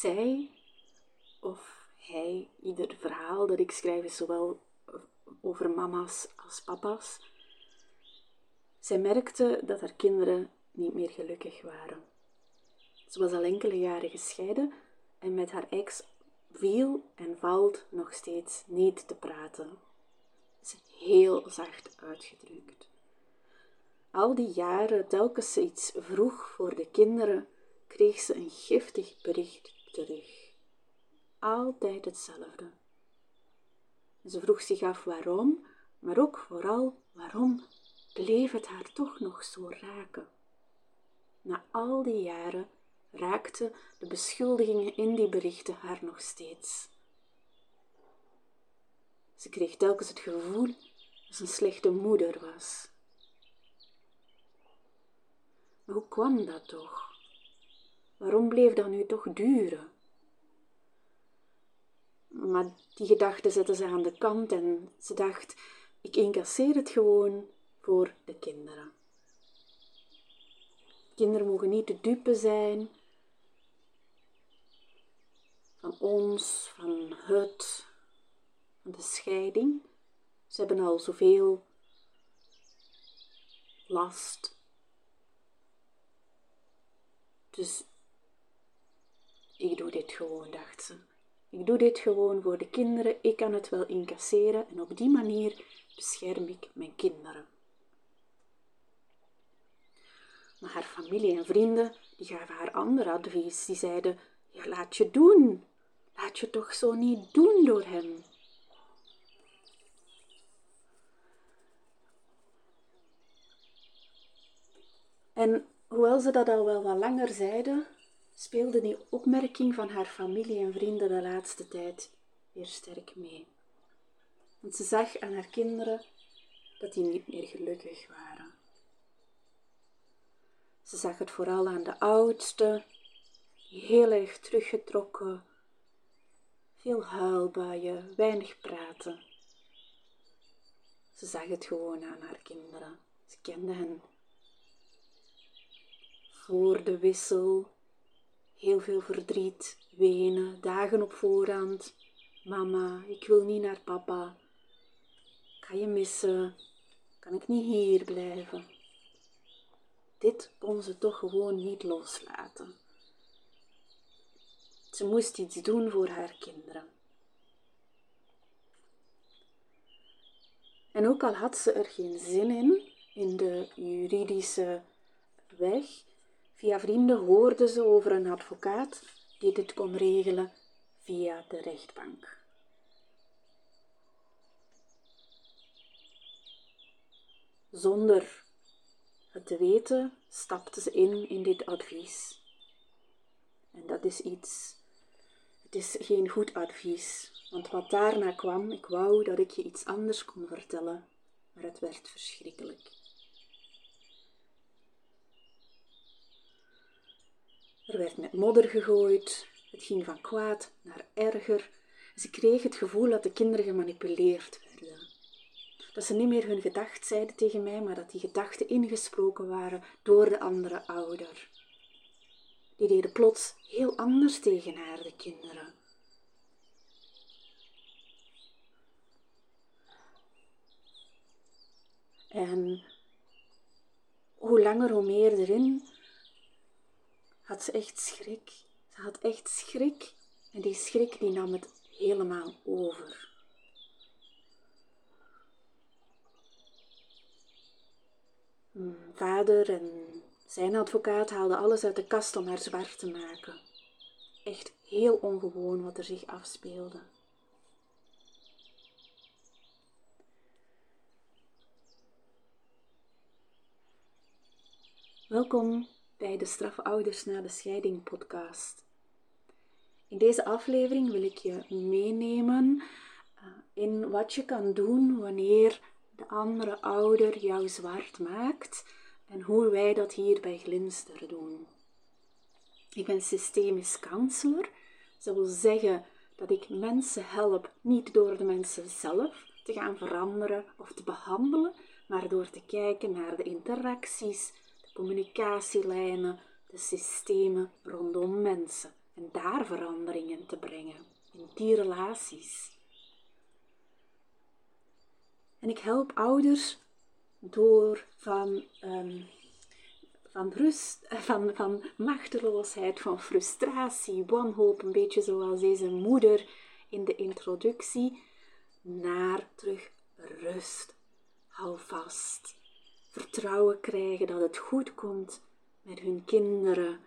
zij of hij, ieder verhaal dat ik schrijf is zowel over mama's als papa's. Zij merkte dat haar kinderen niet meer gelukkig waren. Ze was al enkele jaren gescheiden en met haar ex viel en valt nog steeds niet te praten. Is heel zacht uitgedrukt. Al die jaren, telkens ze iets vroeg voor de kinderen, kreeg ze een giftig bericht terug. Altijd hetzelfde. Ze vroeg zich af waarom, maar ook vooral waarom bleef het haar toch nog zo raken. Na al die jaren raakten de beschuldigingen in die berichten haar nog steeds. Ze kreeg telkens het gevoel dat ze een slechte moeder was. Hoe kwam dat toch? Waarom bleef dat nu toch duren? Maar die gedachte zette ze aan de kant en ze dacht: ik incasseer het gewoon voor de kinderen. Kinderen mogen niet de dupe zijn van ons, van het, van de scheiding. Ze hebben al zoveel last. Dus ik doe dit gewoon, dacht ze. Ik doe dit gewoon voor de kinderen, ik kan het wel incasseren en op die manier bescherm ik mijn kinderen. Maar haar familie en vrienden die gaven haar ander advies. Die zeiden: Ja, laat je doen. Laat je toch zo niet doen door hem. En hoewel ze dat al wel wat langer zeiden, speelde die opmerking van haar familie en vrienden de laatste tijd weer sterk mee. Want ze zag aan haar kinderen dat die niet meer gelukkig waren. Ze zag het vooral aan de oudste, heel erg teruggetrokken, veel huilbuien, weinig praten. Ze zag het gewoon aan haar kinderen. Ze kende hen. Voor de wissel heel veel verdriet, wenen, dagen op voorhand. Mama, ik wil niet naar papa. Kan je missen? Kan ik niet hier blijven? Dit kon ze toch gewoon niet loslaten. Ze moest iets doen voor haar kinderen. En ook al had ze er geen zin in, in de juridische weg, Via vrienden hoorde ze over een advocaat die dit kon regelen via de rechtbank. Zonder het te weten stapte ze in in dit advies. En dat is iets, het is geen goed advies, want wat daarna kwam, ik wou dat ik je iets anders kon vertellen, maar het werd verschrikkelijk. Er werd met modder gegooid. Het ging van kwaad naar erger. Ze kreeg het gevoel dat de kinderen gemanipuleerd werden. Dat ze niet meer hun gedachten zeiden tegen mij, maar dat die gedachten ingesproken waren door de andere ouder. Die deden plots heel anders tegen haar, de kinderen. En hoe langer, hoe meer erin had ze echt schrik. Ze had echt schrik en die schrik die nam het helemaal over. Hmm, vader en zijn advocaat haalden alles uit de kast om haar zwart te maken. Echt heel ongewoon wat er zich afspeelde. Welkom bij de Straffe Ouders na de Scheiding podcast. In deze aflevering wil ik je meenemen eh, in wat je kan doen wanneer de andere ouder jou zwart maakt en hoe wij dat hier bij Glinster doen. Ik ben systemisch counselor. Dat wil zeggen dat ik mensen help niet door de mensen zelf te gaan veranderen of te behandelen, maar door te kijken naar de interacties communicatielijnen, de systemen rondom mensen. en daar veranderingen te brengen in die relaties. En ik help ouders door van, um, van rust, van, van machteloosheid, van frustratie, wanhoop, een beetje zoals deze moeder in de introductie, naar terug rust. Hou vast. Vertrouwen krijgen dat het goed komt met hun kinderen.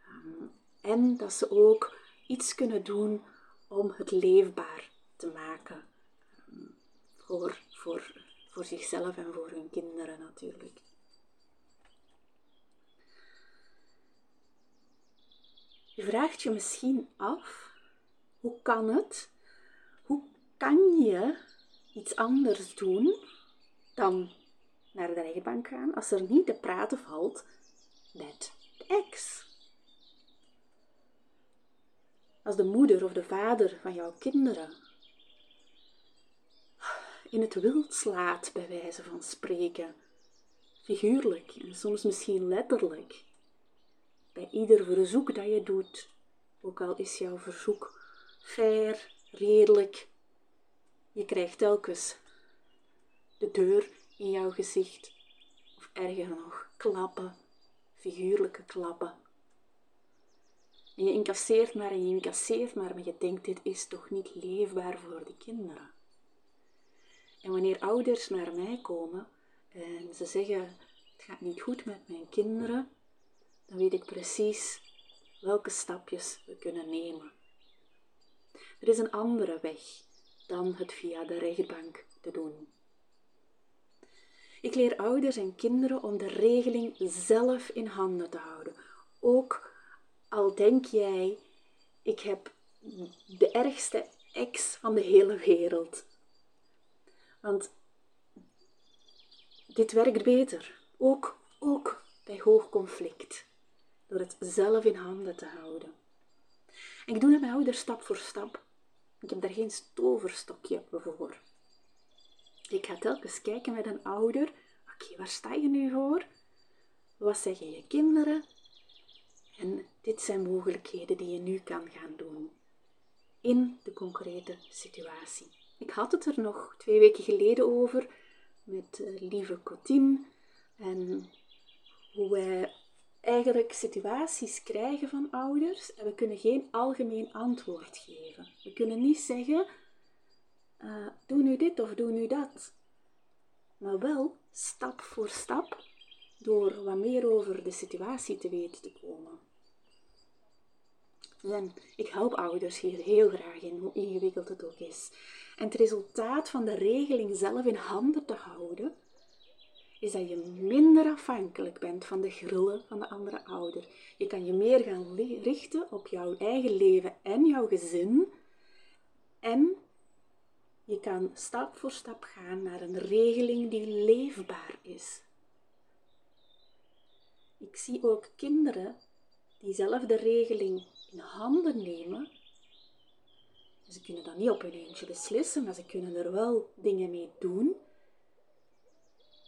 Ehm, en dat ze ook iets kunnen doen om het leefbaar te maken. Ehm, voor, voor, voor zichzelf en voor hun kinderen natuurlijk. Je vraagt je misschien af, hoe kan het? Hoe kan je iets anders doen dan naar de rechtbank gaan. Als er niet te praten valt met de ex? Als de moeder of de vader van jouw kinderen in het wild slaat, bij wijze van spreken, figuurlijk en soms misschien letterlijk, bij ieder verzoek dat je doet, ook al is jouw verzoek fair, redelijk, je krijgt telkens de deur in jouw gezicht, of erger nog, klappen, figuurlijke klappen. En je incasseert maar en je incasseert maar, maar je denkt, dit is toch niet leefbaar voor de kinderen. En wanneer ouders naar mij komen en ze zeggen, het gaat niet goed met mijn kinderen, dan weet ik precies welke stapjes we kunnen nemen. Er is een andere weg dan het via de rechtbank te doen. Ik leer ouders en kinderen om de regeling zelf in handen te houden. Ook al denk jij, ik heb de ergste ex van de hele wereld. Want dit werkt beter, ook, ook bij hoog conflict, door het zelf in handen te houden. En ik doe het met ouders stap voor stap. Ik heb daar geen toverstokje voor. Telkens kijken met een ouder. Oké, waar sta je nu voor? Wat zeggen je kinderen? En dit zijn mogelijkheden die je nu kan gaan doen in de concrete situatie. Ik had het er nog twee weken geleden over met uh, lieve Cotine en hoe wij eigenlijk situaties krijgen van ouders en we kunnen geen algemeen antwoord geven. We kunnen niet zeggen, uh, doe nu dit of doe nu dat. Maar wel stap voor stap door wat meer over de situatie te weten te komen. En ik help ouders hier heel graag in, hoe ingewikkeld het ook is. En het resultaat van de regeling zelf in handen te houden, is dat je minder afhankelijk bent van de grullen van de andere ouder. Je kan je meer gaan richten op jouw eigen leven en jouw gezin. En je kan stap voor stap gaan naar een regeling die leefbaar is. Ik zie ook kinderen die zelf de regeling in handen nemen. Ze kunnen dat niet op hun eentje beslissen, maar ze kunnen er wel dingen mee doen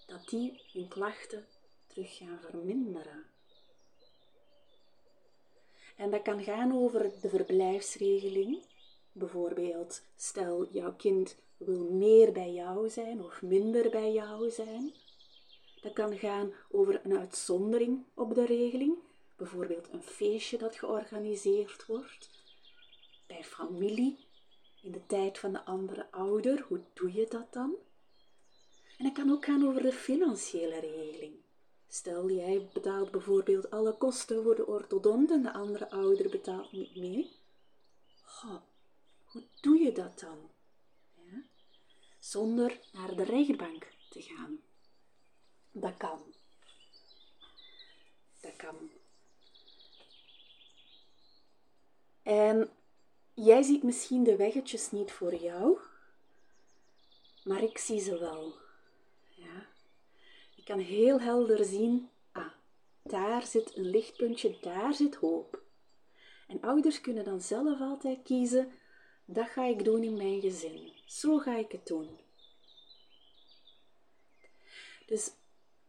dat die hun klachten terug gaan verminderen. En dat kan gaan over de verblijfsregeling. Bijvoorbeeld, stel jouw kind wil meer bij jou zijn of minder bij jou zijn. Dat kan gaan over een uitzondering op de regeling, bijvoorbeeld een feestje dat georganiseerd wordt. Bij familie, in de tijd van de andere ouder, hoe doe je dat dan? En het kan ook gaan over de financiële regeling. Stel, jij betaalt bijvoorbeeld alle kosten voor de orthodont en de andere ouder betaalt niet mee. Doe je dat dan? Ja? Zonder naar de rechtbank te gaan. Dat kan. Dat kan. En jij ziet misschien de weggetjes niet voor jou, maar ik zie ze wel kan heel helder zien, ah, daar zit een lichtpuntje, daar zit hoop. En ouders kunnen dan zelf altijd kiezen, dat ga ik doen in mijn gezin. Zo ga ik het doen. Dus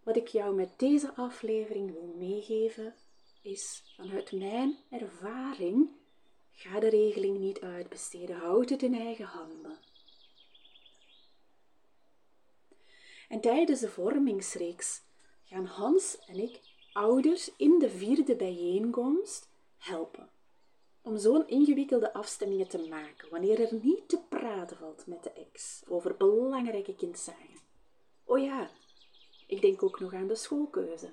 wat ik jou met deze aflevering wil meegeven, is vanuit mijn ervaring Ga de regeling niet uitbesteden. Houd het in eigen handen. En tijdens de vormingsreeks gaan Hans en ik ouders in de vierde bijeenkomst helpen. Om zo'n ingewikkelde afstemmingen te maken wanneer er niet te praten valt met de ex over belangrijke kindzaken. Oh ja, ik denk ook nog aan de schoolkeuze.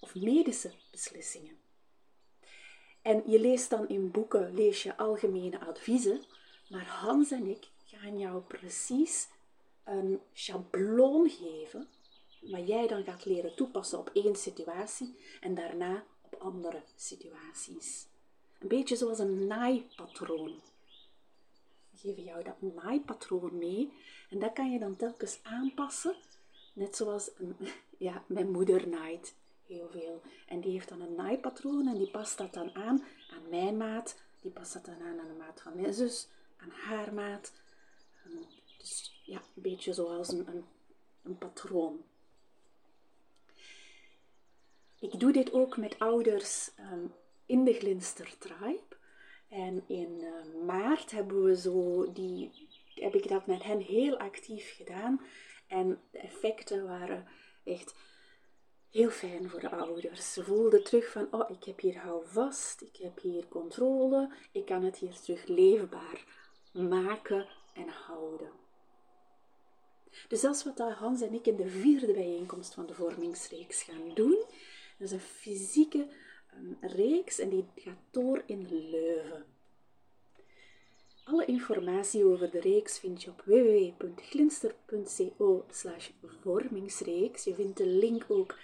Of medische beslissingen. En je leest dan in boeken, lees je algemene adviezen, maar Hans en ik gaan jou precies een schabloon geven, wat jij dan gaat leren toepassen op één situatie en daarna op andere situaties. Een beetje zoals een naaipatroon. We geven jou dat naaipatroon mee en dat kan je dan telkens aanpassen, net zoals ja, mijn moeder naait heel veel. En die heeft dan een naaipatroon en die past dat dan aan aan mijn maat, die past dat dan aan aan de maat van mijn zus, aan haar maat. Ehm, dus ja, een beetje zoals een, een, een patroon. Ik doe dit ook met ouders um, in de Glinster Tribe. En in uh, maart hebben we zo die, heb ik dat met hen heel actief gedaan. En de effecten waren echt heel fijn voor de ouders. Ze voelden terug van, oh, ik heb hier houvast, ik heb hier controle, ik kan het hier terug leefbaar maken en houden. Dus dat is wat Hans en ik in de vierde bijeenkomst van de vormingsreeks gaan doen. Dat is een fysieke um, reeks en die gaat door in Leuven. Alle informatie over de reeks vind je op www.glinster.co vormingsreeks. Je vindt de link ook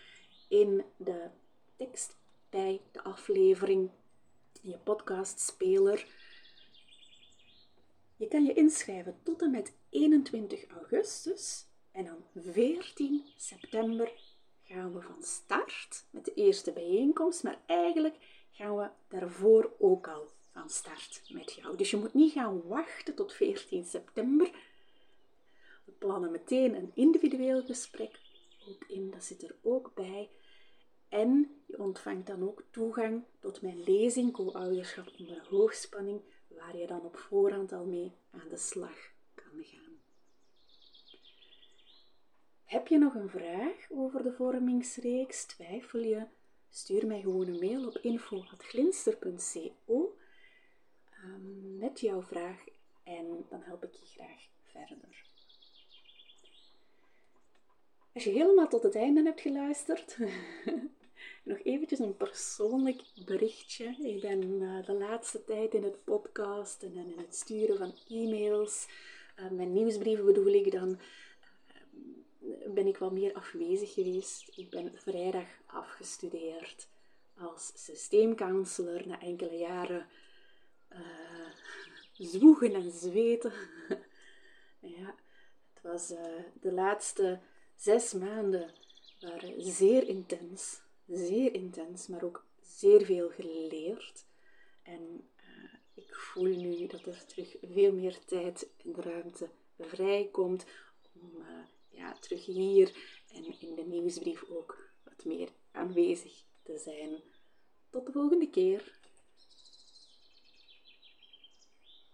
in de tekst bij de aflevering, in je podcastspeler. Je kan je inschrijven tot en met 21 augustus en dan 14 september gaan we van start met de eerste bijeenkomst, maar eigenlijk gaan we daarvoor ook al van start met jou. Dus je moet niet gaan wachten tot 14 september. We plannen meteen een individueel gesprek ook in, dat zit er ook bij. En je ontvangt dan ook toegang tot mijn lezing Co-ouderschap onder hoogspanning, waar je dan op voorhand al mee aan de slag kan gaan. Heb je nog een vraag over de vormingsreeks? Twijfel je? Stuur mij gewoon een mail op info.glinster.co ehm, met jouw vraag en dan help ik je graag verder. Als je helemaal tot het einde hebt geluisterd, nog eventjes een persoonlijk berichtje. Ik ben uh, de laatste tijd in het podcast en in het sturen van e-mails, uh, mijn nieuwsbrieven bedoel ik dan, ben ik wel meer afwezig geweest. Ik ben vrijdag afgestudeerd als systeemcounselor na enkele jaren zwoegen en zweten. ja, het was de laatste zes maanden waren zeer intens zeer intens, maar ook zeer veel geleerd. En uh, ik voel nu dat er terug veel meer tijd en ruimte vrijkomt om terug hier en in de nieuwsbrief ook wat meer aanwezig te zijn. Tot de volgende keer.